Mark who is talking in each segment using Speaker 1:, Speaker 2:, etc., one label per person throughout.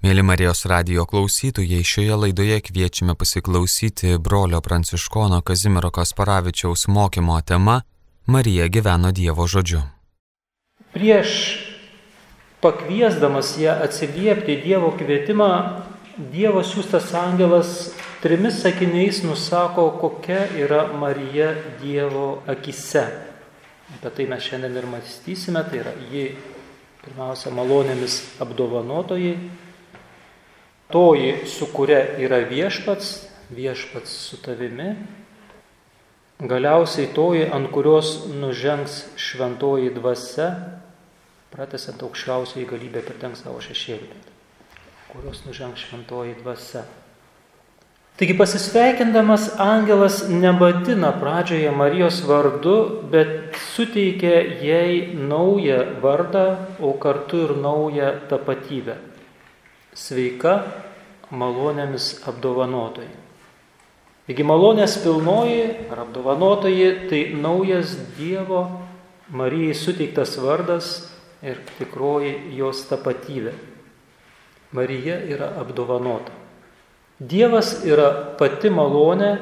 Speaker 1: Mėly Marijos radio klausytojai, šioje laidoje kviečiame pasiklausyti brolio pranciškono Kazimiero Kasparavičiaus mokymo tema Marija gyveno Dievo žodžiu.
Speaker 2: Prieš pakviesdamas ją atsiliepti Dievo kvietimą, Dievo siūstas angelas trimis sakiniais nusako, kokia yra Marija Dievo akise. Apie tai mes šiandien ir mąstysime, tai yra ji pirmiausia malonėmis apdovanotojai toji, su kuria yra viešpats, viešpats su tavimi, galiausiai toji, ant kurios nužengs šventoji dvasia, pratesant aukščiausiai galybę perdengs savo šešėlį, kurios nužengs šventoji dvasia. Taigi pasisveikindamas angelas nebadina pradžioje Marijos vardu, bet suteikia jai naują vardą, o kartu ir naują tapatybę sveika malonėmis apdovanotoji. Taigi malonės pilnoji ar apdovanotoji tai naujas Dievo Marijai suteiktas vardas ir tikroji jos tapatybė. Marija yra apdovanota. Dievas yra pati malonė,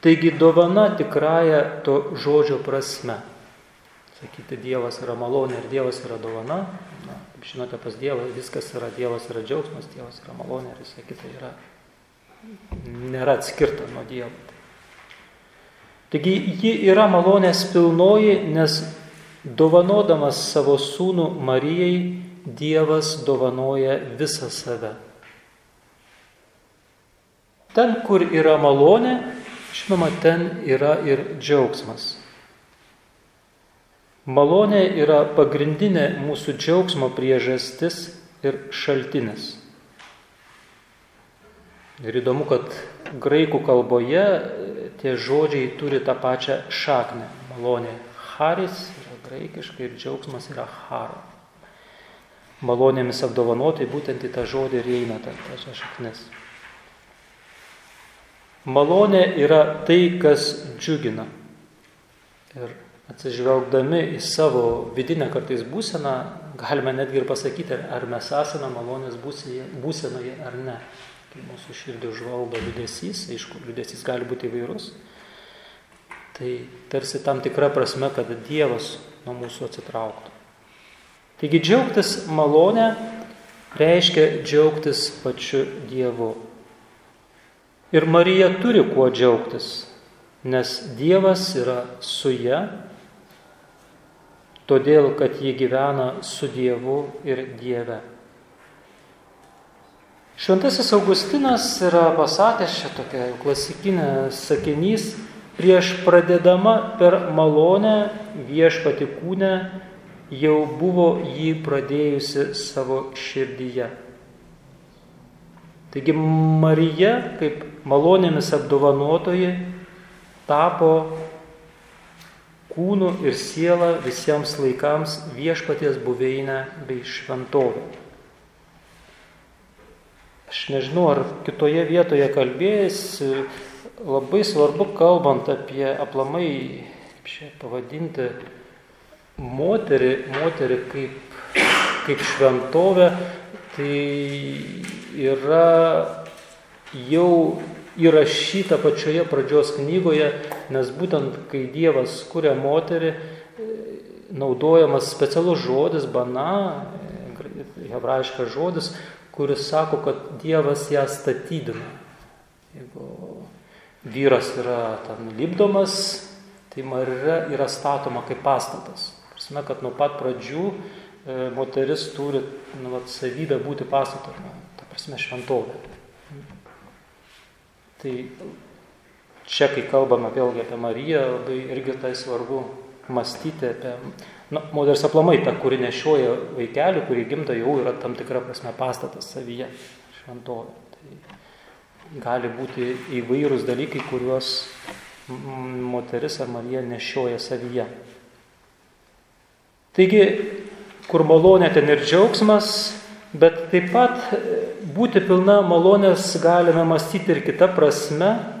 Speaker 2: taigi dovana tikrąją to žodžio prasme. Sakyti, Dievas yra malonė ir Dievas yra dovana, na, Kaip žinote, pas Dievą viskas yra, Dievas yra džiaugsmas, Dievas yra malonė ir visą kitą yra, nėra atskirta nuo Dievo. Taigi ji yra malonės pilnoji, nes dovanodamas savo sūnų Marijai, Dievas dovanoja visą save. Ten, kur yra malonė, žinoma, ten yra ir džiaugsmas. Malonė yra pagrindinė mūsų džiaugsmo priežastis ir šaltinis. Ir įdomu, kad graikų kalboje tie žodžiai turi tą pačią šaknę. Malonė haris yra graikiškai ir džiaugsmas yra haro. Malonėmis apdovanotai būtent į tą žodį ir eina ta pačia šaknis. Malonė yra tai, kas džiugina. Ir atsižvelgdami į savo vidinę kartais būseną, galime netgi ir pasakyti, ar mes esame malonės būsenoje ar ne. Kai mūsų širdį užvaldo liudesys, aišku, liudesys gali būti įvairus, tai tarsi tam tikra prasme, kad Dievas nuo mūsų atsitrauktų. Taigi džiaugtis malonę reiškia džiaugtis pačiu Dievu. Ir Marija turi kuo džiaugtis, nes Dievas yra su ją todėl kad ji gyvena su Dievu ir Dieve. Šventasis Augustinas yra pasakęs čia tokia klasikinė sakinys, prieš pradedama per malonę viešpati kūnę jau buvo jį pradėjusi savo širdyje. Taigi Marija, kaip malonėmis apdovanotoji, tapo kūnu ir siela visiems laikams viešpaties buveinę bei šventovę. Aš nežinau, ar kitoje vietoje kalbėjęs, labai svarbu, kalbant apie aplamai, kaip čia pavadinti, moterį, moterį kaip, kaip šventovę, tai yra jau įrašyta pačioje pradžios knygoje, nes būtent kai Dievas kuria moterį, naudojamas specialus žodis, bana, hebrajiškas žodis, kuris sako, kad Dievas ją statydina. Jeigu vyras yra ten lipdomas, tai Marija yra statoma kaip pastatas. Prasme, kad nuo pat pradžių e, moteris turi nu, vat, savybę būti pastatoma, ta prasme šventovė. Tai čia, kai kalbame vėlgi apie Mariją, labai irgi tai svarbu mąstyti apie, na, moters aplamai, ta, kuri nešioja vaikelių, kuri gimta jau yra tam tikra prasme pastatas savyje, šventovė. Tai gali būti įvairūs dalykai, kuriuos moteris ar Marija nešioja savyje. Taigi, kur malonė ten ir džiaugsmas, bet taip pat būti pilna malonės galime mąstyti ir kitą prasme.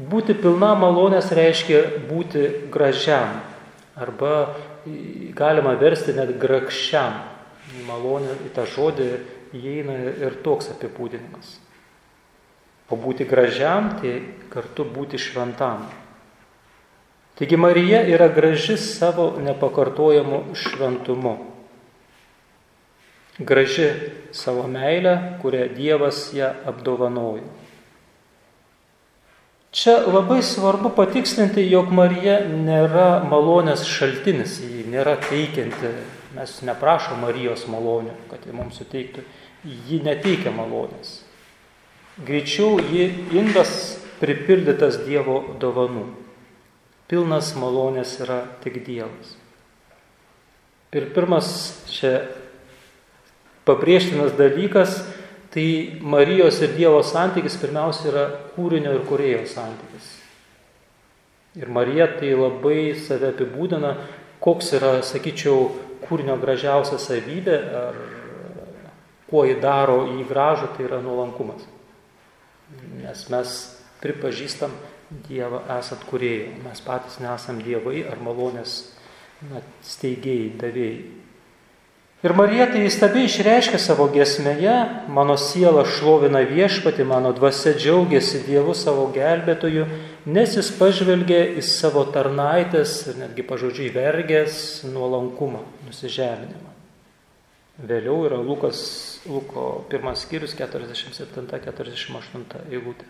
Speaker 2: Būti pilna malonės reiškia būti gražiam. Arba galima versti net grakščiam. Malonė į tą žodį įeina ir toks apibūdinimas. O būti gražiam, tai kartu būti šventam. Taigi Marija yra graži savo nepakartojamu šventumu. Graži savo meilę, kurią Dievas ją apdovanojo. Čia labai svarbu patikslinti, jog Marija nėra malonės šaltinis, ji nėra teikianti, mes neprašom Marijos malonių, kad ji mums suteiktų, ji neteikia malonės. Greičiau ji indas pripildytas Dievo dovanų. Pilnas malonės yra tik Dievas. Ir pirmas čia pabrėžtinas dalykas Tai Marijos ir Dievo santykis pirmiausia yra kūrinio ir kurėjo santykis. Ir Marija tai labai save apibūdina, koks yra, sakyčiau, kūrinio gražiausia savybė, ar kuo jį daro jį gražų, tai yra nuolankumas. Nes mes pripažįstam Dievą esat kurėjo, mes patys nesam dievai ar malonės na, steigėjai, davėjai. Ir Marija tai įstabiai išreiškia savo gesmėje, mano siela šlovina viešpati, mano dvasia džiaugiasi Dievu savo gelbėtoju, nes jis pažvelgė į savo tarnaitės ir netgi pažodžiai vergės nuolankumą, nusižeminimą. Vėliau yra Lukas, Luko pirmas skyrius 47-48 eilutė.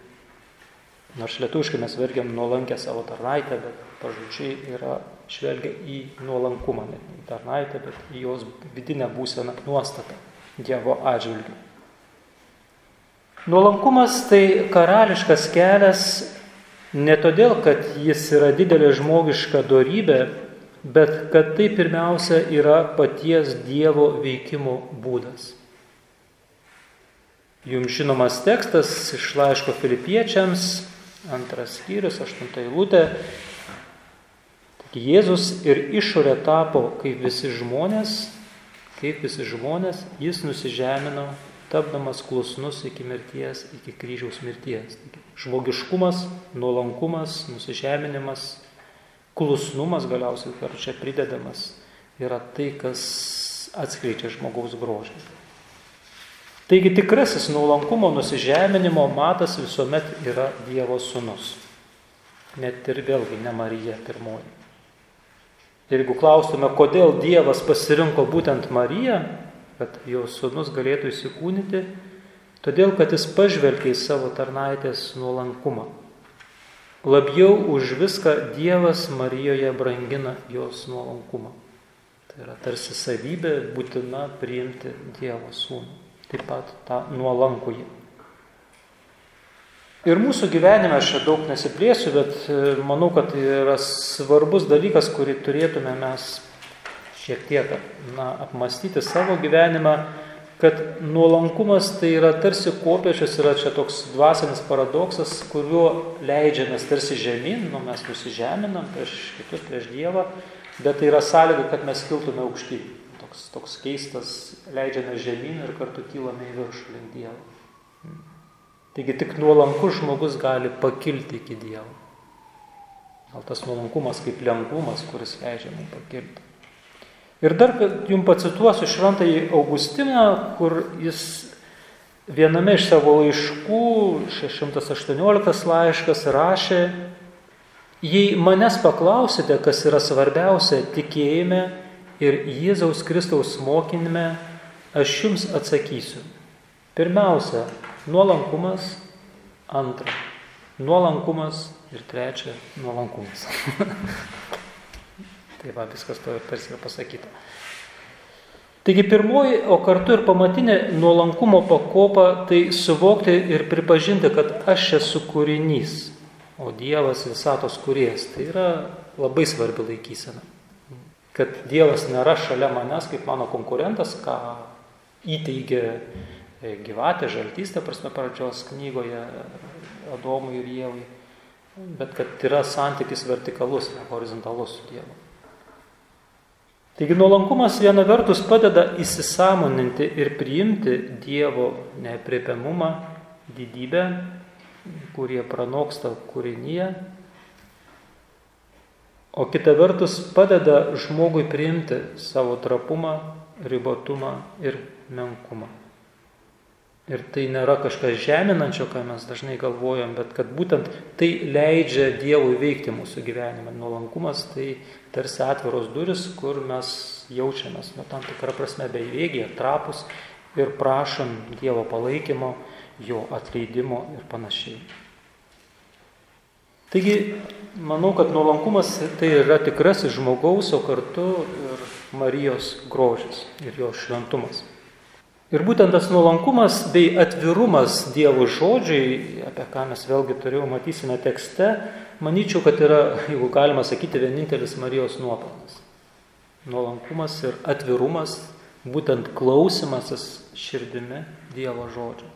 Speaker 2: Nors lietuviškai mes vergiam nuolankę savo tarnaitę, bet pažodžiai yra žvelgia į nuolankumą, ne į tarnaitę, bet į jos vidinę būseną nuostatą Dievo atžvilgių. Nuolankumas tai karališkas kelias ne todėl, kad jis yra didelė žmogiška darybė, bet kad tai pirmiausia yra paties Dievo veikimo būdas. Jums žinomas tekstas iš laiško filipiečiams, antras skyrius, aštunta eilutė. Jėzus ir išorė tapo kaip visi žmonės, kaip visi žmonės, jis nusižemino, tapdamas klusnus iki mirties, iki kryžiaus mirties. Žmogiškumas, nuolankumas, nusižeminimas, klusnumas galiausiai per čia pridedamas yra tai, kas atskleidžia žmogaus grožį. Taigi tikrasis nuolankumo nusižeminimo matas visuomet yra Dievo sūnus. Net ir vėlgi ne Marija pirmoji. Ir jeigu klaustume, kodėl Dievas pasirinko būtent Mariją, kad jo sūnus galėtų įsikūnyti, todėl kad jis pažvelgia į savo tarnaitės nuolankumą. Labiau už viską Dievas Marijoje brangina jos nuolankumą. Tai yra tarsi savybė būtina priimti Dievo sūnų taip pat tą nuolankųjį. Ir mūsų gyvenime aš čia daug nesiplėsiu, bet e, manau, kad tai yra svarbus dalykas, kurį turėtume mes šiek tiek na, apmastyti savo gyvenimą, kad nuolankumas tai yra tarsi kopiečius, yra čia toks dvasinis paradoksas, kuriuo leidžiamės tarsi žemyn, nu, mes nusižeminam prieš kitus, prieš Dievą, bet tai yra sąlyga, kad mes kiltume aukštyn toks, toks keistas, leidžiame žemyn ir kartu kylame į viršų link Dievo. Taigi tik nuolankus žmogus gali pakilti iki Dievo. Gal tas nuolankumas kaip lengvumas, kuris leidžia mums pakilti. Ir dar jums pacituosiu šventąjį Augustiną, kur jis viename iš savo laiškų, 618 laiškas, rašė, jei manęs paklausite, kas yra svarbiausia tikėjime, ir Jėzaus Kristaus mokinime aš jums atsakysiu. Pirmiausia, nuolankumas, antra, nuolankumas ir trečia, nuolankumas. tai va, viskas to tarsi yra pasakyta. Taigi pirmoji, o kartu ir pamatinė nuolankumo pakopa - tai suvokti ir pripažinti, kad aš esu kūrinys, o Dievas visatos kuriejas. Tai yra labai svarbi laikysena kad Dievas nėra šalia manęs kaip mano konkurentas, ką įteigė e, gyvatė, žaltystė, prasme, pradžios knygoje Adomui ir Jėvui, bet kad yra santykis vertikalus, ne horizontalus su Dievu. Taigi nuolankumas viena vertus padeda įsisamoninti ir priimti Dievo neapriepiamumą, didybę, kurie pranoksta kūrinyje o kita vertus padeda žmogui priimti savo trapumą, ribotumą ir menkumą. Ir tai nėra kažkas žeminančio, ką mes dažnai galvojam, bet kad būtent tai leidžia Dievui veikti mūsų gyvenimą. Nuolankumas tai tarsi atviros duris, kur mes jaučiamės, nu, tam tikrą prasme bejėgiai, trapus ir prašom Dievo palaikymo, jo atleidimo ir panašiai. Taigi, manau, kad nuolankumas tai yra tikrasis žmogaus, o kartu ir Marijos grožis ir jo šventumas. Ir būtent tas nuolankumas bei atvirumas Dievo žodžiai, apie ką mes vėlgi turėjau matysime tekste, manyčiau, kad yra, jeigu galima sakyti, vienintelis Marijos nuopelnas. Nuolankumas ir atvirumas, būtent klausimasis širdimi Dievo žodžio.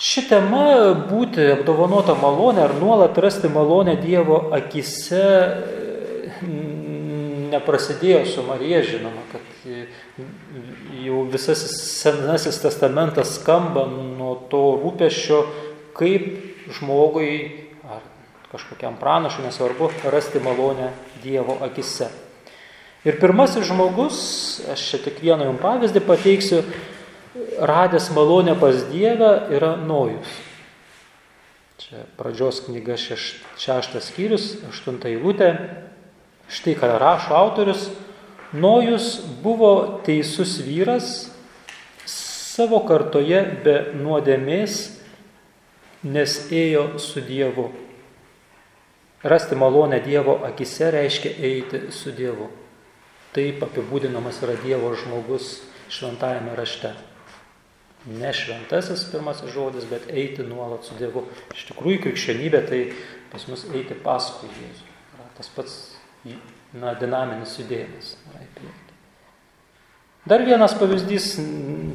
Speaker 2: Ši tema būti apdovanota malonė ar nuolat rasti malonę Dievo akise neprasidėjo su Marija, žinoma, kad jau visas senasis testamentas skamba nuo to rūpešio, kaip žmogui ar kažkokiam pranašui, nesvarbu, rasti malonę Dievo akise. Ir pirmasis žmogus, aš čia tik vieną jums pavyzdį pateiksiu, radęs malonę pas Dievą yra Nojus. Čia pradžios knyga šeš, šeštas skyrius, aštunta eilutė. Štai ką rašo autorius, Nojus buvo teisus vyras savo kartoje be nuodėmės, nes ėjo su Dievu. Rasti malonę Dievo akise reiškia eiti su Dievu. Taip apibūdinamas yra Dievo žmogus šventajame rašte. Ne šventasis pirmasis žodis, bet eiti nuolat su Dievu. Iš tikrųjų, krikščionybė tai pas mus eiti paskui Jėzų. Tas pats na, dinaminis judėjimas. Dar vienas pavyzdys,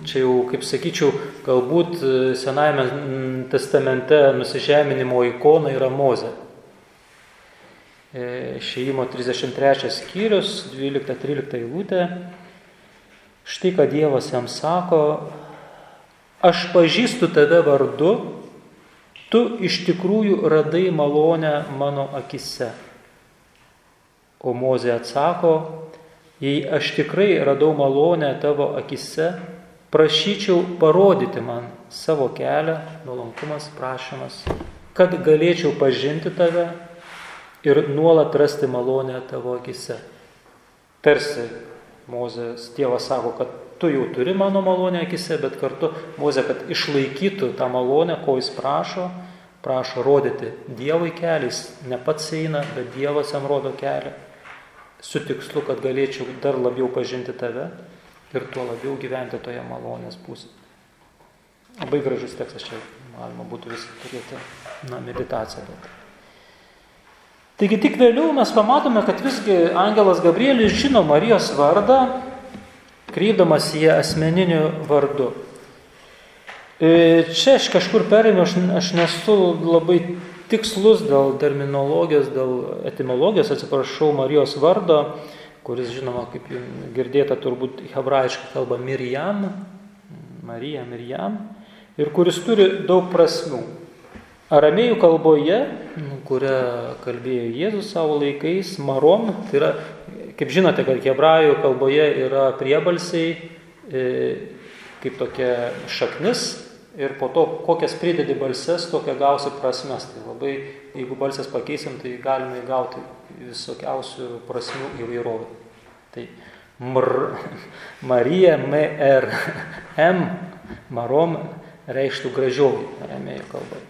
Speaker 2: čia jau, kaip sakyčiau, galbūt Senajame testamente nusižeminimo ikona yra Moze. Šeimo 33 skyrius, 12-13 eilutė. Štai ką Dievas jam sako, aš pažįstu tave vardu, tu iš tikrųjų radai malonę mano akise. O Mozė atsako, jei aš tikrai radau malonę tavo akise, prašyčiau parodyti man savo kelią, nuolankumas, prašymas, kad galėčiau pažinti tave ir nuolat rasti malonę tavo akise. Tarsi Mozės tėvas sako, kad tu jau turi mano malonę akise, bet kartu Mozė, kad išlaikytų tą malonę, ko jis prašo, prašo rodyti Dievui keliais, ne pats eina, bet Dievas jam rodo kelią su tikslu, kad galėčiau dar labiau pažinti tave ir tuo labiau gyventi toje malonės pusėje. Labai gražus tekstas čia, galima būtų vis turėti, na, meditaciją. Bet. Taigi tik vėliau mes pamatome, kad visgi Angelas Gabrielis žino Marijos vardą, kreipdamas ją asmeniniu vardu. E, čia aš kažkur perėmiau, aš, aš nesu labai tikslus dėl terminologijos, dėl etimologijos, atsiprašau, Marijos vardo, kuris žinoma, kaip girdėta, turbūt hebrajiškai kalba Mirjam, Marija Mirjam, ir kuris turi daug prasmių. Aramėjų kalboje, kurią kalbėjo Jėzus savo laikais, marom, tai yra, kaip žinote, kad hebrajų kalboje yra priebalsiai, e, kaip tokia šaknis, ir po to kokias pridedi balses, tokia gausi prasmes. Tai labai, jeigu balsės pakeisim, tai galime įgauti visokiausių prasmių įvairovę. Tai mr, Marija, MR, M, Marom reikštų gražioji aramėjų kalba.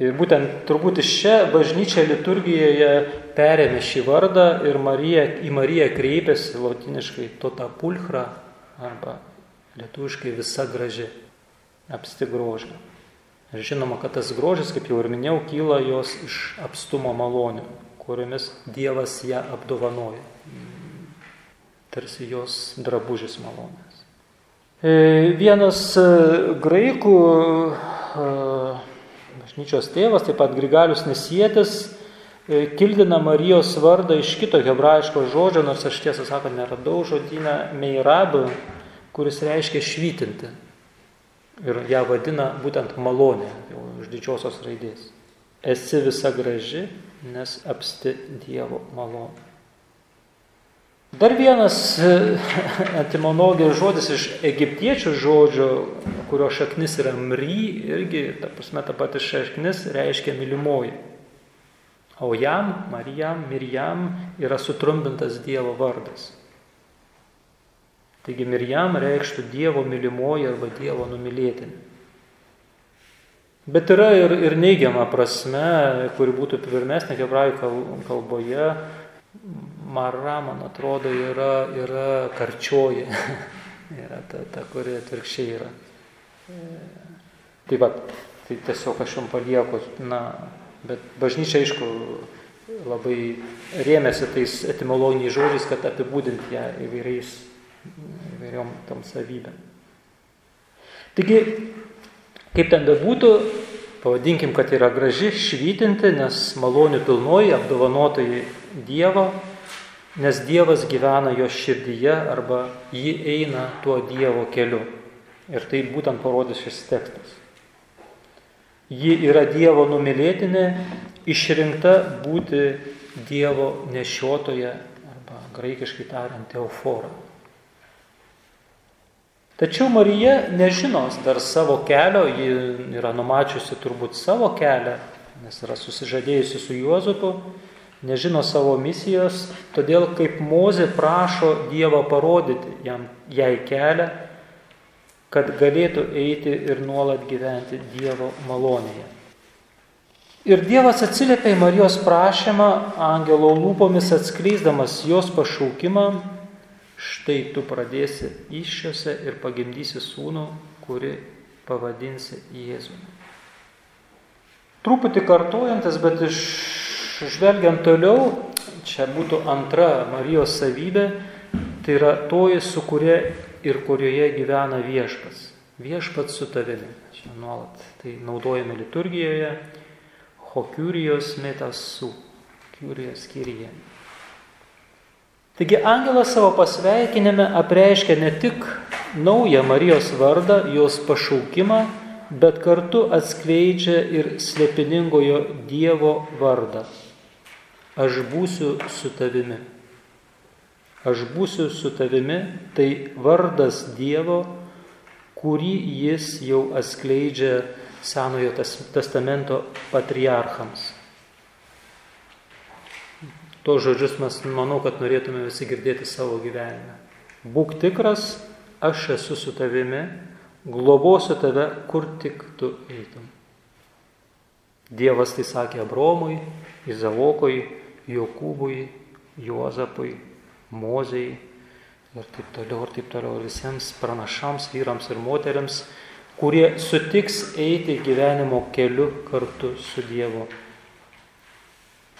Speaker 2: Ir būtent turbūt iš čia bažnyčia liturgijoje perėmė šį vardą ir Marija, į Mariją kreipėsi latiniškai tota pulchra arba lietuviškai visa graži apsti grožio. Ir žinoma, kad tas grožis, kaip jau ir minėjau, kyla jos iš apstumo malonių, kuriomis Dievas ją apdovanoja. Tarsi jos drabužis malonės. E, vienas e, graikų e, bažnyčios tėvas, taip pat Grigalius Nesietis, kildina Marijos vardą iš kito hebrajiško žodžio, nors aš tiesą sakant neradau žodinę meirabą, kuris reiškia švytinti. Ir ją vadina būtent malonė, jau iš didžiosios raidės. Esi visa graži, nes apsti Dievo malonė. Dar vienas e, etimologijos žodis iš egiptiečių žodžio, kurio šaknis yra mry, irgi, ta prasme, ta pati šaknis reiškia mylimoji. O jam, Marijam, Mirjam yra sutrumpintas Dievo vardas. Taigi Mirjam reikštų Dievo mylimoji arba Dievo numylėtinė. Bet yra ir, ir neigiama prasme, kuri būtų pirmesnė hebrajų kalboje, Mara, man atrodo, yra, yra karčioji. yra ta, ta, kuri atvirkščiai yra. Tai va, tai tiesiog aš jums palieku, na, bet bažnyčia, aišku, labai rėmėsi tais etimologiniais žodžiais, kad apibūdinti ją įvairiais, įvairiom tam savybėm. Taigi, kaip ten bebūtų, pavadinkim, kad yra graži, švytinti, nes malonių pilnoji, apdovanotojai Dievo, nes Dievas gyvena jo širdyje arba ji eina tuo Dievo keliu. Ir tai būtent parodys šis tekstas. Ji yra Dievo numylėtinė, išrinkta būti Dievo nešiotoje arba graikiškai tariant teofora. Tačiau Marija nežino dar savo kelio, ji yra numačiusi turbūt savo kelią, nes yra susižadėjusi su Juozapu nežino savo misijos, todėl kaip Mozė prašo Dievą parodyti jam, jai kelią, kad galėtų eiti ir nuolat gyventi Dievo malonėje. Ir Dievas atsiliepia į Marijos prašymą, angelo lūpomis atskleisdamas jos pašaukimą, štai tu pradėsi iššiose ir pagimdysi sūnų, kuri pavadinsi Jėzumi. Truputį kartojantis, bet iš žvelgiant toliau, čia būtų antra Marijos savybė, tai yra toji, su kuria ir kurioje gyvena viešpats. Viešpats su tavimi. Čia nuolat tai naudojame liturgijoje. Hokiurijos metas su. Kiurijos kyryje. Taigi angelas savo pasveikinime apreiškia ne tik naują Marijos vardą, jos pašaukimą, bet kartu atskleidžia ir slepiningojo Dievo vardą aš būsiu su tavimi. Aš būsiu su tavimi, tai vardas Dievo, kurį jis jau atskleidžia Senojo testamento patriarchams. To žodžius mes manau, kad norėtume visi girdėti savo gyvenime. Būk tikras, aš esu su tavimi, globosiu tave, kur tik tu eitum. Dievas tai sakė Abromui, Izavokui, Jokūbui, Juozapui, Mozei ir taip toliau, ir taip toliau, ir visiems pranašams, vyrams ir moteriams, kurie sutiks eiti gyvenimo keliu kartu su Dievu.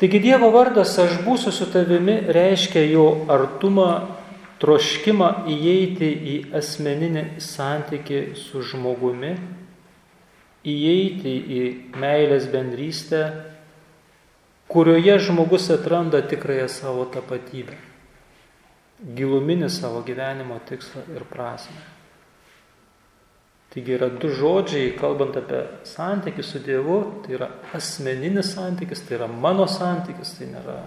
Speaker 2: Taigi Dievo vardas aš būsiu su tavimi reiškia jo artumą, troškimą įeiti į asmeninį santyki su žmogumi, įeiti į meilės bendrystę kurioje žmogus atranda tikrąją savo tapatybę, giluminį savo gyvenimo tikslą ir prasme. Taigi yra du žodžiai, kalbant apie santykį su Dievu, tai yra asmeninis santykis, tai yra mano santykis, tai nėra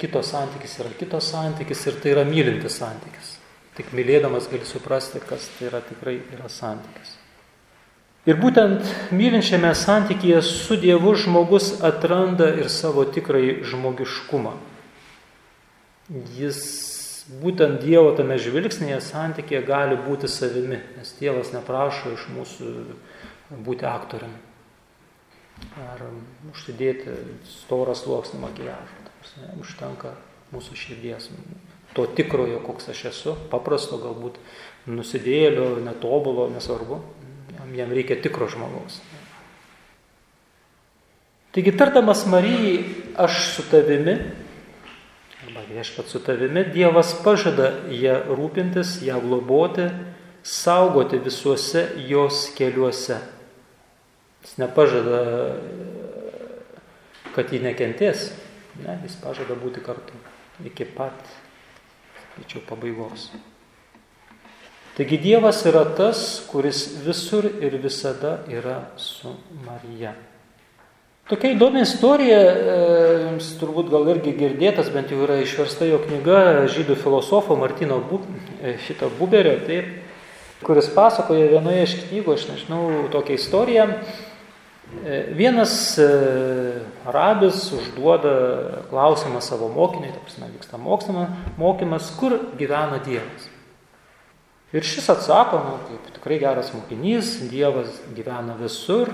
Speaker 2: kito santykis, yra kito santykis ir tai yra mylintis santykis. Tik mylėdamas gali suprasti, kas tai yra tikrai yra santykis. Ir būtent mylinčiame santykėje su Dievu žmogus atranda ir savo tikrai žmogiškumą. Jis būtent Dievo tame žvilgsnėje santykėje gali būti savimi, nes Dievas neprašo iš mūsų būti aktoriumi. Ar užsidėti storą sluoksnį makiažą. Užtenka mūsų širdies, to tikrojo, koks aš esu, paprasto galbūt, nusidėlio, netobulo, nesvarbu, jam reikia tikro žmogaus. Taigi tardamas Marijai, aš su tavimi, viešpat su tavimi, Dievas pažada ją rūpintis, ją globoti, saugoti visuose jos keliuose. Jis nepažada, kad ji nekentės, ne, jis pažada būti kartu iki pat, sakyčiau, pabaigos. Taigi Dievas yra tas, kuris visur ir visada yra su Marija. Tokia įdomi istorija, e, jums turbūt gal irgi girdėtas, bent jau yra išversta jo knyga žydų filosofo Martino Bu, e, šito Buberio, taip, kuris pasakoja vienoje iš knygų, aš nežinau, tokią istoriją. E, vienas rabis užduoda klausimą savo mokiniui, taip prasme, vyksta mokslama, mokymas, kur gyvena Dievas. Ir šis atsako, nu, kaip tikrai geras mokinys, Dievas gyvena visur,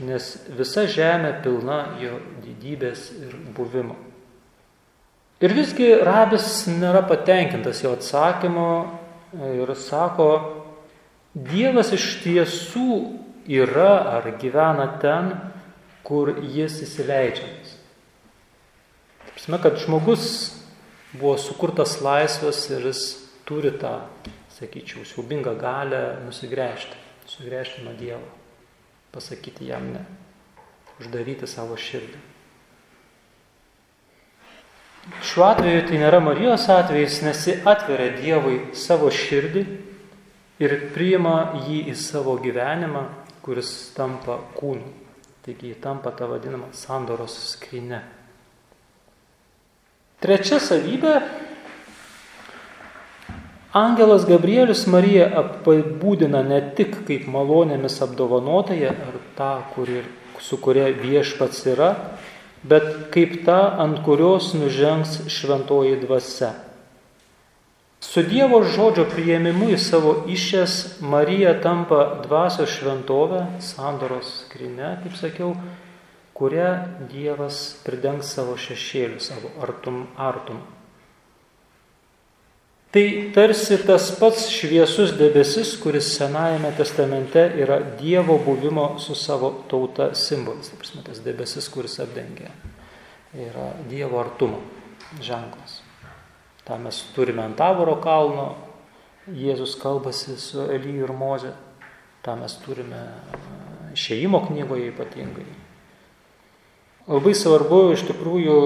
Speaker 2: nes visa žemė pilna jo didybės ir buvimo. Ir visgi rabis nėra patenkintas jo atsakymo ir sako, Dievas iš tiesų yra ar gyvena ten, kur jis įsileidžiamas. Prasme, kad žmogus buvo sukurtas laisvas ir jis turi tą, sakyčiau, siaubingą galę nusigręžti, sugręžti nuo Dievo pasakyti jam ne, uždaryti savo širdį. Šiuo atveju tai nėra Marijos atvejis, nes ji atveria Dievui savo širdį ir priima jį į savo gyvenimą, kuris tampa kūnu. Taigi jį tampa ta vadinama sandoros skrinė. Trečia savybė Angelas Gabrielius Mariją apibūdina ne tik kaip malonėmis apdovanotąją ar tą, kuri, su kuria viešpats yra, bet kaip tą, ant kurios nužengs šventoji dvasia. Su Dievo žodžio prieimimu į savo išės Marija tampa dvasios šventovę, sandoros skrinę, kaip sakiau, kurią Dievas pridengs savo šešėlių, savo artum, artum. Tai tarsi tas pats šviesus debesis, kuris Senajame testamente yra Dievo buvimo su savo tauta simbolis. Taip, tas debesis, kuris apdengia, yra Dievo artumo ženklas. Ta mes turime ant Tavoro kalno, Jėzus kalbasi su Elyju ir Moze. Ta mes turime išėjimo knygoje ypatingai. Labai svarbu iš tikrųjų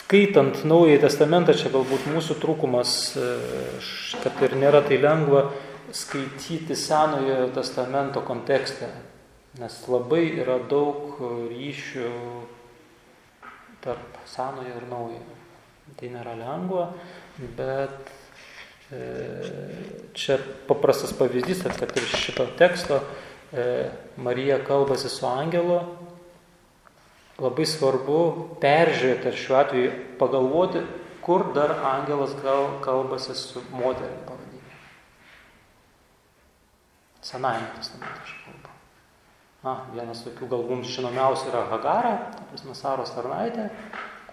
Speaker 2: skaitant Naująjį Testamentą, čia galbūt mūsų trūkumas, e, kad ir nėra tai lengva skaityti Senojo Testamento kontekste, nes labai yra daug ryšių tarp Senojo ir Naujojo. Tai nėra lengva, bet e, čia paprastas pavyzdys, kad ir šito teksto e, Marija kalbasi su angelu labai svarbu peržiūrėti ir šiuo atveju pagalvoti, kur dar angelas gal kalbasi su moterim pavadinimu. Senajame testamente aš kalbu. Na, vienas tokių gal mums žinomiausių yra Hagara, tas Saros tarnaitė,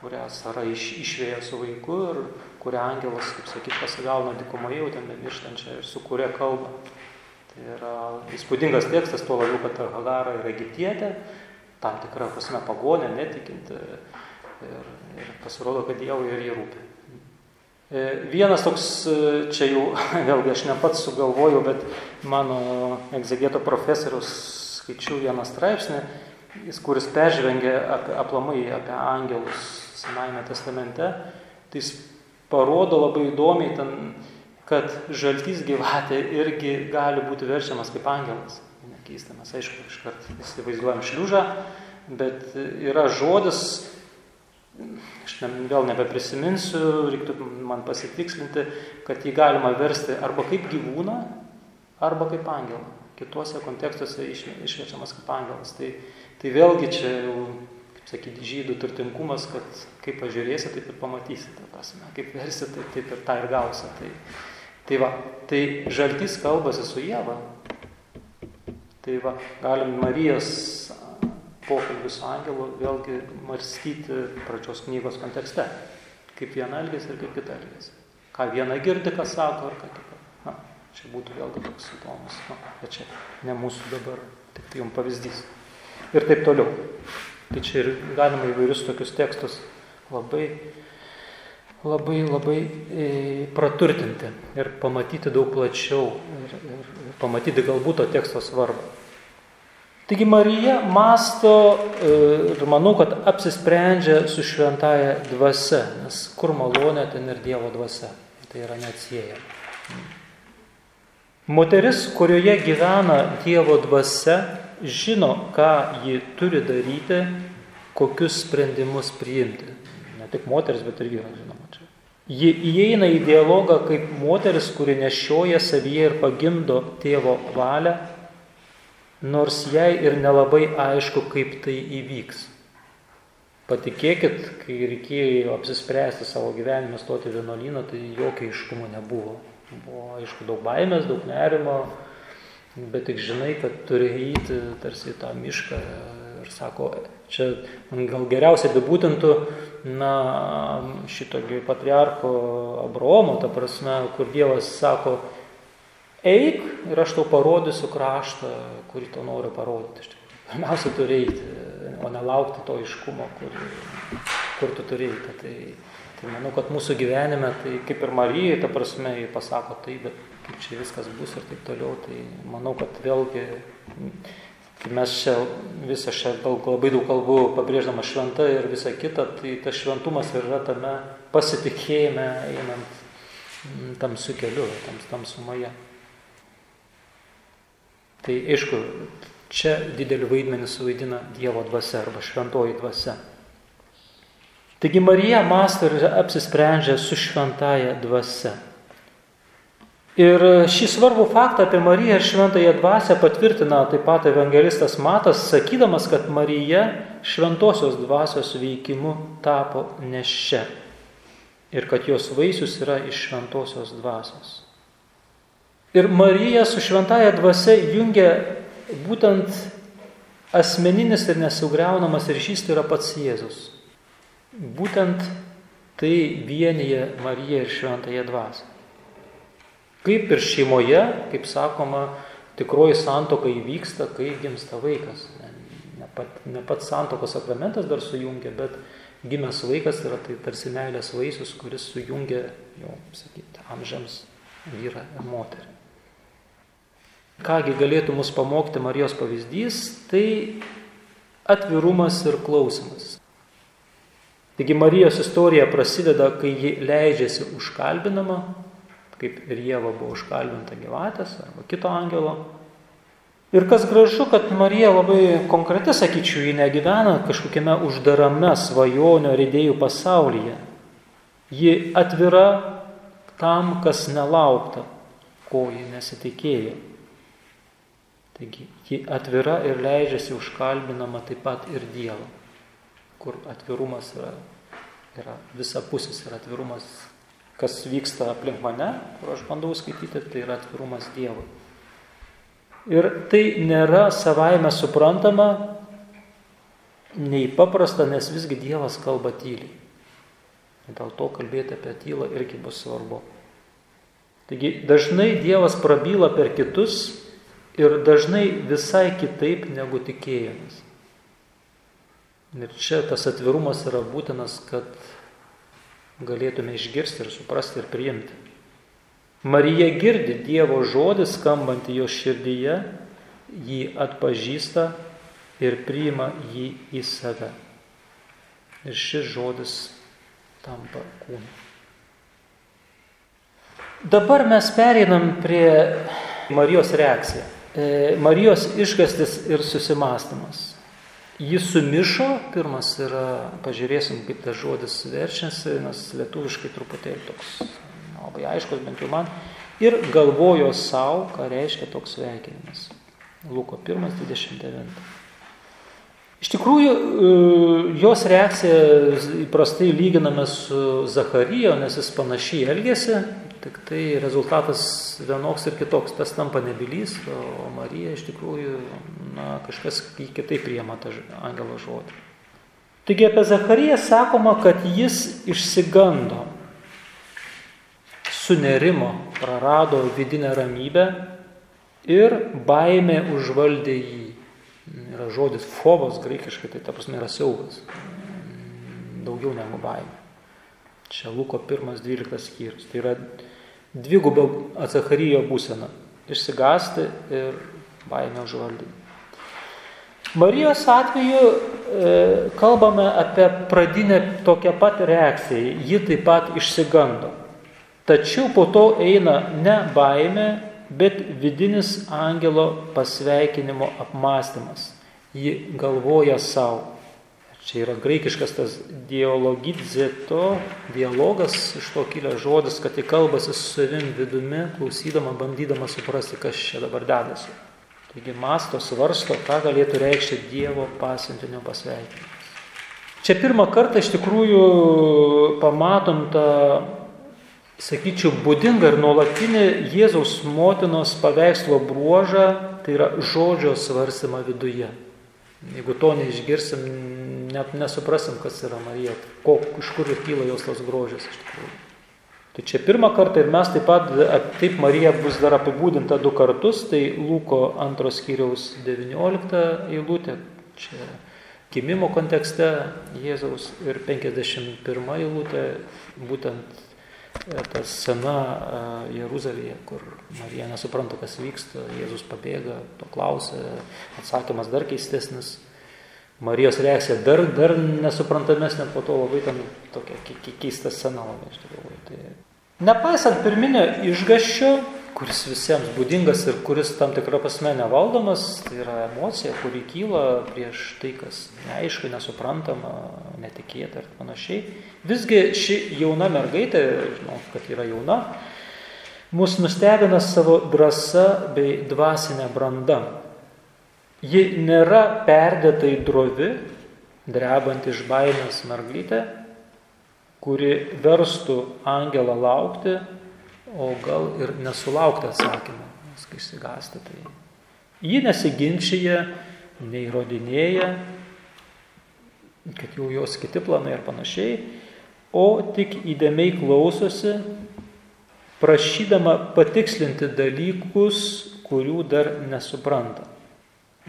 Speaker 2: kurią Sara iš, išvėja su vaiku ir kurią angelas, kaip sakyt, pasigauna dikumoje, jau ten bemirštančią ir su kuria kalba. Tai yra įspūdingas tekstas, tuo labiau, kad Hagara yra egiptietė, tam tikrą prasme pagonė, netikinti ir, ir pasirodo, kad Dievui ir jį rūpi. E, vienas toks, e, čia jau vėlgi aš ne pats sugalvojau, bet mano egzegeto profesorius skaičiau vieną straipsnį, kuris peržvengė apie, aplamai apie angelus Senajame testamente, tai jis parodo labai įdomiai ten, kad žaltys gyvatė irgi gali būti verčiamas kaip angelas keista, mes aišku iškart įsivaizduojam šliužą, bet yra žodis, aš ne, vėl nebeprisiminsiu, reiktų man pasitikslinti, kad jį galima versti arba kaip gyvūną, arba kaip angelą. Kituose kontekstuose iš, išverčiamas kaip angelas. Tai, tai vėlgi čia jau, kaip sakyti, žydų turtingumas, kad kaip pažiūrėsi, taip ir pamatysi. Prasme, kaip versi, taip, taip ir tą ir gausi. Tai, tai va, tai žaltys kalbasi su Jėva, Tai va, galim Marijos pokalbį su angelu vėlgi marstyti pradžios knygos kontekste. Kaip viena elgesi ir kaip kita elgesi. Ką viena girdi, ką sako, ar ką kita. Na, čia būtų vėlgi toks įdomus. Na, bet čia ne mūsų dabar, tik tai jums pavyzdys. Ir taip toliau. Tai čia ir galima įvairius tokius tekstus labai, labai, labai e, praturtinti ir pamatyti daug plačiau ir, ir, pamatyti galbūt to teksto svarbą. Taigi Marija masto e, ir manau, kad apsisprendžia su šventaja dvasia, nes kur malonė, ten ir Dievo dvasia. Tai yra neatsiejama. Moteris, kurioje gyvena Dievo dvasia, žino, ką ji turi daryti, kokius sprendimus priimti. Ne tik moteris, bet ir vyras, čia. Ji įeina į dialogą kaip moteris, kuri nešioja savyje ir pagimdo tėvo valią, nors jai ir nelabai aišku, kaip tai įvyks. Patikėkit, kai reikėjo apsispręsti savo gyvenimą stoti vienuolyną, tai jokio iškumo nebuvo. Buvo, aišku, daug baimės, daug nerimo, bet tik žinai, kad turi eiti tarsi į tą mišką ir sako, čia gal geriausiai apibūdintų, na, šitokį patriarcho Abromo, ta prasme, kur Dievas sako, eik ir aš tau parodysiu kraštą, kurį tau noriu parodyti. Pirmiausia, turi eiti o nelaukti to iškumo, kur, kur tu turėjai. Tai, tai manau, kad mūsų gyvenime, tai kaip ir Marijai, ta prasme, jį pasako tai, bet kaip čia viskas bus ir taip toliau, tai manau, kad vėlgi, kai mes čia visą šią daug, labai daug kalbų pabrėždama šventą ir visa kita, tai tas šventumas yra tame pasitikėjime einant tamsiu keliu, tam, tamsumoje. Tai aišku, Čia didelį vaidmenį suvaidina Dievo dvasia arba šventoji dvasia. Taigi Marija masto ir apsisprendžia su šventaja dvasia. Ir šį svarbų faktą apie Mariją ir šventąją dvasę patvirtina taip pat evangelistas Matas, sakydamas, kad Marija šventosios dvasios veikimu tapo nešia ir kad jos vaisius yra iš šventosios dvasios. Ir Marija su šventaja dvasia jungia būtent asmeninis ir nesugriaunamas ryšys tai yra pats Jėzus. Būtent tai vienyje Mariją ir Šventąją dvasę. Kaip ir šeimoje, kaip sakoma, tikroji santoka įvyksta, kai gimsta vaikas. Ne, ne, pat, ne pats santokos sakramentas dar sujungia, bet gimęs vaikas yra tai tarsi meilės vaisius, kuris sujungia jau, sakyti, amžiams vyrą ir moterį. Kągi galėtų mus pamokti Marijos pavyzdys, tai atvirumas ir klausimas. Taigi Marijos istorija prasideda, kai ji leidžiasi užkalbinama, kaip ir Jėva buvo užkalbinta gyvatės arba kito angelo. Ir kas gražu, kad Marija labai konkreti, sakyčiau, ji negyvena kažkokiame uždarame svajonių ar idėjų pasaulyje. Ji atvira tam, kas nelaukta, ko ji nesitikėjo. Taigi, ji atvira ir leidžiasi užkalbinama taip pat ir Dievo, kur atvirumas yra, yra visapusis ir atvirumas, kas vyksta aplink mane, kur aš bandau skaityti, tai yra atvirumas Dievui. Ir tai nėra savaime suprantama, nei paprasta, nes visgi Dievas kalba tyliai. Dėl to kalbėti apie tylą irgi bus svarbu. Taigi dažnai Dievas prabyla per kitus ir dažnai visai kitaip negu tikėjimas. Ir čia tas atvirumas yra būtinas, kad galėtume išgirsti ir suprasti ir priimti. Marija girdi Dievo žodį skambantį jo širdyje, jį atpažįsta ir priima jį į save. Ir šis žodis tampa kūnu. Dabar mes pereinam prie Marijos reakciją. E, Marijos išgastis ir susimastymas. Jis sumišo, pirmas yra, pažiūrėsim, kaip tas žodis verčiasi, nes lietuviškai truputėlį toks labai aiškus, bent jau man, ir galvojo savo, ką reiškia toks sveikinimas. Luko 1.29. Iš tikrųjų, e, jos reakcija įprastai lyginame su Zacharijo, nes jis panašiai elgėsi, Tik tai rezultatas vienoks ir kitoks. Tas tampa nebylys, o Marija iš tikrųjų na, kažkas kitaip priema tą angelo žodį. Taigi apie Zachariją sakoma, kad jis išsigando, sunerimo, prarado vidinę ramybę ir baimė užvaldė jį. Yra žodis fobos graikiškai, tai ta prasme yra siaubas. Daugiau negu baimė. Čia Luko 1.12 skyrius. Tai yra dvigubą Azacharyjo būseną - išsigasti ir baimę užvaldyti. Marijos atveju e, kalbame apie pradinę tokią pat reakciją. Ji taip pat išsigando. Tačiau po to eina ne baimė, bet vidinis angelo pasveikinimo apmąstymas. Ji galvoja savo. Čia yra graikiškas tas dialogidzeto, dialogas iš to kilęs žodis, kad į kalbasi su savim vidumi, klausydama, bandydama suprasti, kas čia dabar dedasi. Taigi masto svarsto, ką galėtų reikšti Dievo pasintinio pasveikinimas. Čia pirmą kartą iš tikrųjų pamatom tą, sakyčiau, būdingą ir nuolatinį Jėzaus motinos paveikslo bruožą, tai yra žodžio svarstymą viduje. Jeigu to neišgirsim, net nesuprasim, kas yra Marija, ko, iš kur kyla jos tas grožis iš tikrųjų. Tai čia pirmą kartą ir mes taip pat, taip Marija bus dar apibūdinta du kartus, tai Luko antros skyriaus 19 eilutė, čia gimimo kontekste Jėzaus ir 51 eilutė, būtent e, ta sena e, Jeruzalėje, kur Marija nesupranta, kas vyksta, Jėzus pabėga, to klausia, atsakymas dar keistesnis. Marijos reakcija dar, dar nesuprantamesnė, po to labai ten tokia keista scena labai iš tikrųjų. Tai... Nepaisant pirminio išgaščio, kuris visiems būdingas ir kuris tam tikrą prasme nevaldomas, tai yra emocija, kuri kyla prieš tai, kas neaišku, nesuprantama, netikėta ir panašiai. Visgi ši jauna mergaitė, žinau, kad yra jauna, mus nustebina savo drąsa bei dvasinė branda. Ji nėra perdėtai drovi, drebant iš baimės mergytė, kuri verstų angelą laukti, o gal ir nesulaukti atsakymą, nes kai įsigasti tai. Ji nesiginčia, neįrodinėja, kad jau jos kiti planai ir panašiai, o tik įdėmiai klausosi, prašydama patikslinti dalykus, kurių dar nesupranta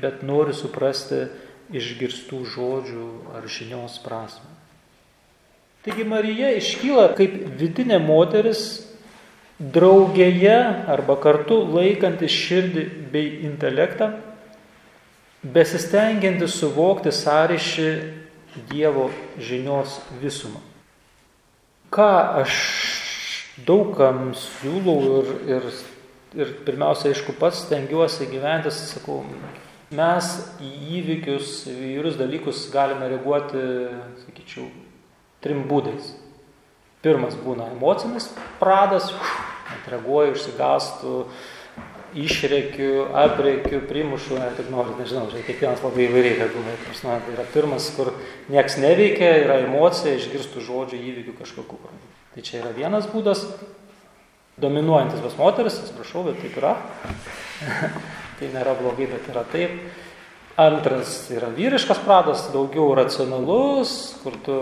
Speaker 2: bet nori suprasti išgirstų žodžių ar žinios prasme. Taigi Marija iškyla kaip vidinė moteris draugėje arba kartu laikanti širdį bei intelektą, besistengianti suvokti sąryšį Dievo žinios visumą. Ką aš daugam siūlau ir, ir, ir pirmiausia, aišku, pats stengiuosi gyventi, sakau, mes į įvykius, įvairius dalykus galime reaguoti, sakyčiau, trim būdais. Pirmas būna emocinis pradas, atreaguoju, išsigastų, išreikiu, apreikiu, primušu, ar tik noriu, nežinau, čia kiekvienas labai įvairiai reaguoja. Tai yra pirmas, kur nieks neveikia, yra emocija, išgirstų žodžių įvykių kažkokiu. Tai čia yra vienas būdas, dominuojantis pas moteris, atsiprašau, bet taip yra. tai nėra blogai, bet yra taip. Antras yra vyriškas pradas, daugiau racionalus, kur tu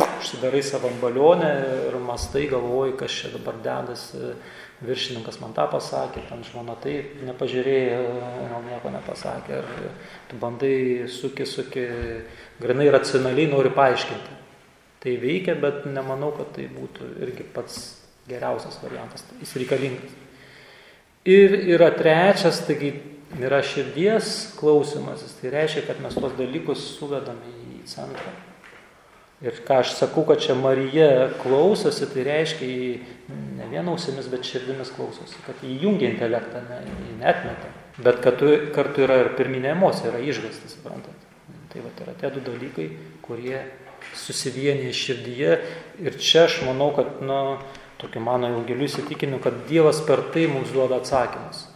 Speaker 2: užsidarai savo balionę ir mastai galvoji, kas čia dabar dedasi, viršininkas man tą pasakė, ten žmona taip nepažiūrėjo, gal nieko nepasakė, ir tu bandai suki, suki, grinai racionaliai nori paaiškinti. Tai veikia, bet nemanau, kad tai būtų irgi pats geriausias variantas, jis reikalingas. Ir yra trečias, taigi yra širdies klausimasis. Tai reiškia, kad mes tos dalykus suvedame į centrą. Ir ką aš sakau, kad čia Marija klausosi, tai reiškia, į ne vien ausimis, bet širdimis klausosi, kad įjungia intelektą, ne, netmeta. Bet kad kartu yra ir pirminė emocija, yra išgastas, suprantat. Tai va, yra tie du dalykai, kurie susivienyje širdyje. Ir čia aš manau, kad, nu, tokiu mano jau giliu įsitikinimu, kad Dievas per tai mums duoda atsakymus.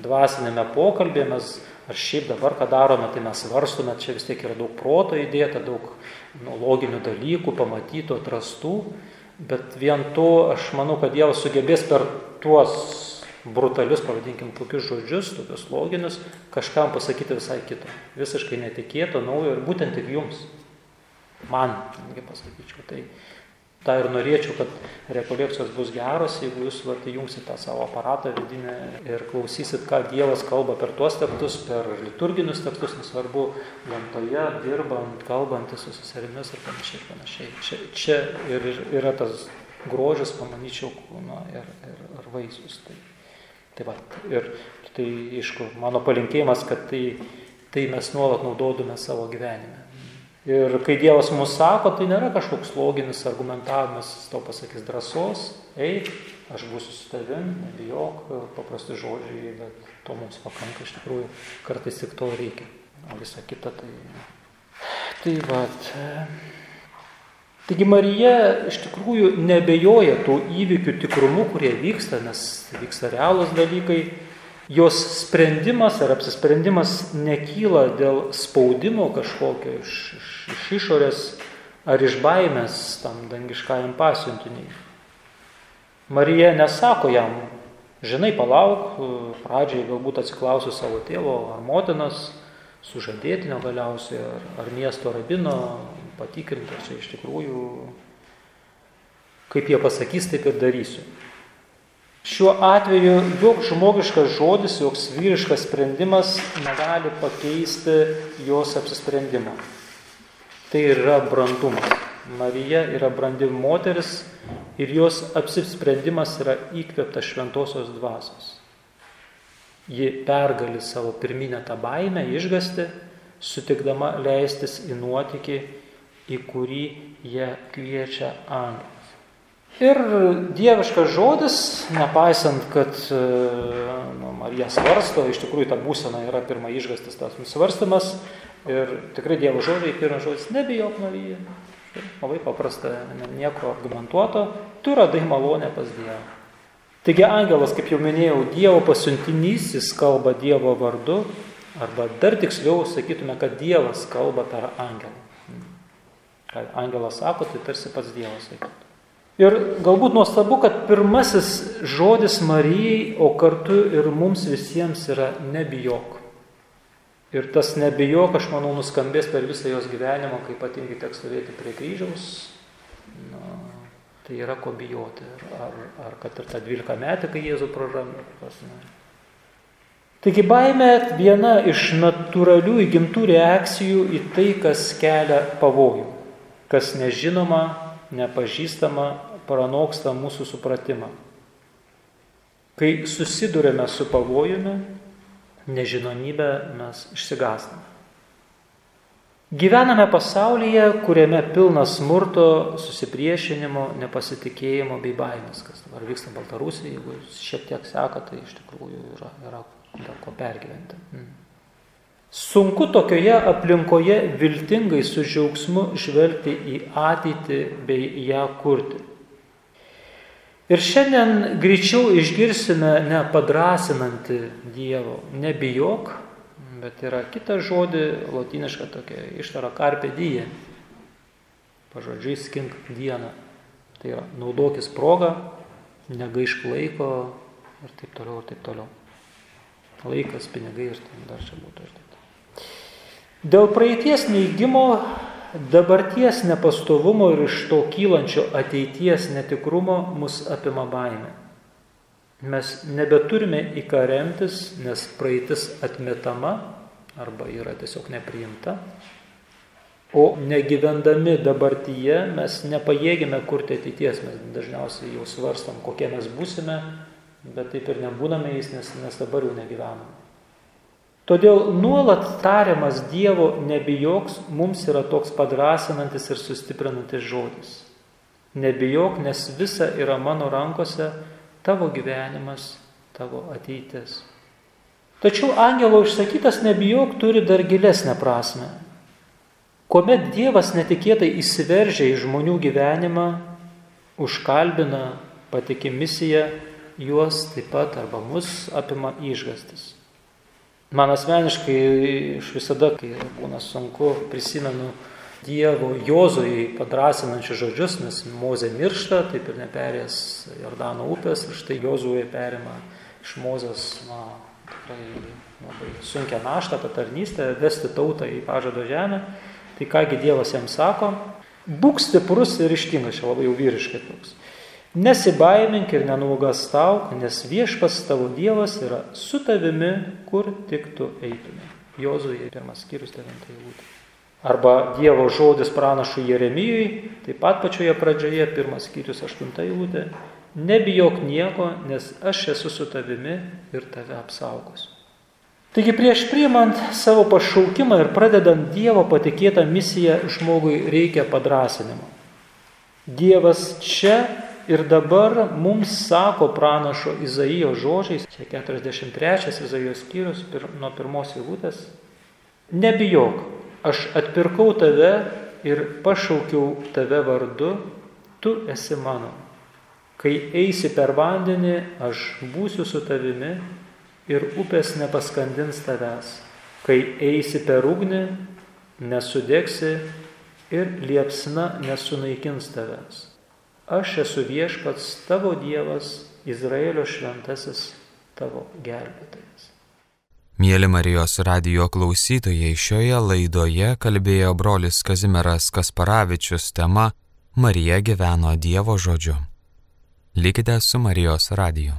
Speaker 2: Dvasinėme pokalbėje mes, ar šiaip dabar ką darome, tai mes svarstome, čia vis tiek yra daug proto įdėta, daug nu, loginių dalykų, pamatytų, atrastų, bet vien to aš manau, kad Dievas sugebės per tuos brutalius, pavadinkim, tokius žodžius, tokius loginius, kažkam pasakyti visai kito. Visiškai netikėto, naujo ir būtent ir jums. Man, netgi pasakyčiau. Tai, tą ir norėčiau, kad rekolekcijos bus geros, jeigu jūs vat, įjungsit tą savo aparatą vidinę ir klausysit, ką Dievas kalba per tuos tekstus, per liturginius tekstus, nesvarbu, gamtoje, dirbant, kalbantis su seserimis ir panašiai. panašiai. Čia, čia ir yra tas grožis, pamanyčiau, kūno ir, ir, ir vaisius. Tai, tai, va, ir tai, aišku, mano palinkėjimas, kad tai, tai mes nuolat naudotume savo gyvenime. Ir kai Dievas mums sako, tai nėra kažkoks loginis argumentavimas, jis to pasakys drąsos, eik, aš būsiu su tavim, nebijok, paprasti žodžiai, bet to mums pakanka iš tikrųjų, kartais tik to reikia, o visa kita tai... Tai vat. Taigi Marija iš tikrųjų nebejoja tų įvykių tikrumu, kurie vyksta, nes vyksta realūs dalykai. Jos sprendimas ar apsisprendimas nekyla dėl spaudimo kažkokio iš, iš, iš išorės ar iš baimės tam dangiškajam pasiuntiniai. Marija nesako jam, žinai, palauk, pradžiai galbūt atsiklausiu savo tėvo ar motinos, sužadėtinio galiausiai, ar, ar miesto rabino, patikrinti, ar čia iš tikrųjų, kaip jie pasakys, taip ir darysiu. Šiuo atveju joks žmogiškas žodis, joks vyriškas sprendimas negali pakeisti jos apsisprendimo. Tai yra brandumas. Marija yra brandi moteris ir jos apsisprendimas yra įkvėptas šventosios dvasios. Ji pergali savo pirminę tą baimę, išgasti, sutikdama leistis į nuotykį, į kurį jie kviečia angelą. Ir dieviškas žodis, nepaisant, kad nu, Marija svarsto, iš tikrųjų ta būsena yra pirma išgastas tas svarstymas ir tikrai Dievo žodžiai, pirmas žodis, nebijok Marija. Labai paprasta, nieko argumentuoto, tu radai malonę pas Dievą. Taigi angelas, kaip jau minėjau, Dievo pasiuntinys, jis kalba Dievo vardu, arba dar tiksliau sakytume, kad Dievas kalba per angelą. Ką angelas sako, tai tarsi pats Dievas sakytų. Ir galbūt nuostabu, kad pirmasis žodis Marijai, o kartu ir mums visiems yra nebijok. Ir tas nebijok, aš manau, nuskambės per visą jos gyvenimą, kai ypatingai teks stovėti prie kryžiaus. Na, tai yra ko bijoti. Ar, ar kad ir tą 12 metį, kai Jėzų praranda. Taigi baimė viena iš natūralių įgimtų reakcijų į tai, kas kelia pavojų, kas nežinoma, nepažįstama pranoksta mūsų supratimą. Kai susidurėme su pavojumi, nežinomybę mes išsigąstame. Gyvename pasaulyje, kuriame pilna smurto, susipriešinimo, nepasitikėjimo bei baimės, kas dabar vyksta Baltarusijoje, jeigu šiek tiek seka, tai iš tikrųjų yra, yra dar ko pergyventi. Mm. Sunku tokioje aplinkoje viltingai su džiaugsmu žvelgti į ateitį bei ją kurti. Ir šiandien greičiau išgirsime ne padrasinantį Dievo, nebijok, bet yra kita žodį, latiniška tokia ištara karpė dyje, pažodžiui skink dieną. Tai yra naudokis progą, negaišk laiko ir taip toliau, ir taip toliau. Laikas, pinigai ir dar čia būtų. Dėl praeities neįgymo dabarties nepastovumo ir iš to kylančio ateities netikrumo mus apima baime. Mes nebeturime į ką remtis, nes praeitis atmetama arba yra tiesiog nepriimta. O negyvendami dabartyje mes nepajėgime kurti ateities, mes dažniausiai jau svarstam, kokie mes būsime, bet taip ir nebūname jais, nes, nes dabar jau negyvename. Todėl nuolat tariamas Dievo nebijoks mums yra toks padrasinantis ir sustiprinantis žodis. Nebijok, nes visa yra mano rankose, tavo gyvenimas, tavo ateitis. Tačiau angelo išsakytas nebijok turi dar gilesnę prasme. Kuomet Dievas netikėtai įsiveržia į žmonių gyvenimą, užkalbina, patikė misiją, juos taip pat arba mus apima išgastis. Man asmeniškai iš visada, kai būna sunku, prisimenu Dievo Jozojai padrasinančius žodžius, nes Mozė miršta, taip ir neperės Jordano upės, ir štai Jozuoje perima iš Mozės na, tikrai labai sunkia naštą, tą tarnystę, vesti tautą į pažado žemę. Tai kągi Dievas jam sako, būk stiprus ir ištingas, čia labai jau vyriškai toks. Nesibaimink ir nenuogastauk, nes viešpas tavo Dievas yra su tavimi, kur tik tu eitume. Jozuje pirmas skyrius devintai eilutė. Arba Dievo žodis pranašų Jeremijui, taip pat pačioje pradžioje, pirmas skyrius aštunta eilutė. Nebijok nieko, nes aš esu su tavimi ir tave apsaugosiu. Taigi prieš priimant savo pašaukimą ir pradedant Dievo patikėtą misiją, žmogui reikia padrasinimo. Dievas čia Ir dabar mums sako pranašo Izaijo žodžiais, čia 43 Izaijo skyrius pir, nuo pirmos eilutės, nebijok, aš atpirkau tave ir pašaukiau tave vardu, tu esi mano. Kai eisi per vandenį, aš būsiu su tavimi ir upės nepaskandins tavęs. Kai eisi per ugnį, nesudėksi ir liepsna nesunaikins tavęs. Aš esu viešpats tavo Dievas, Izraelio šventasis tavo gelbėtojas.
Speaker 1: Mėly Marijos radio klausytojai, šioje laidoje kalbėjo brolis Kazimieras Kasparavičius tema Marija gyveno Dievo žodžiu. Likite su Marijos radiju.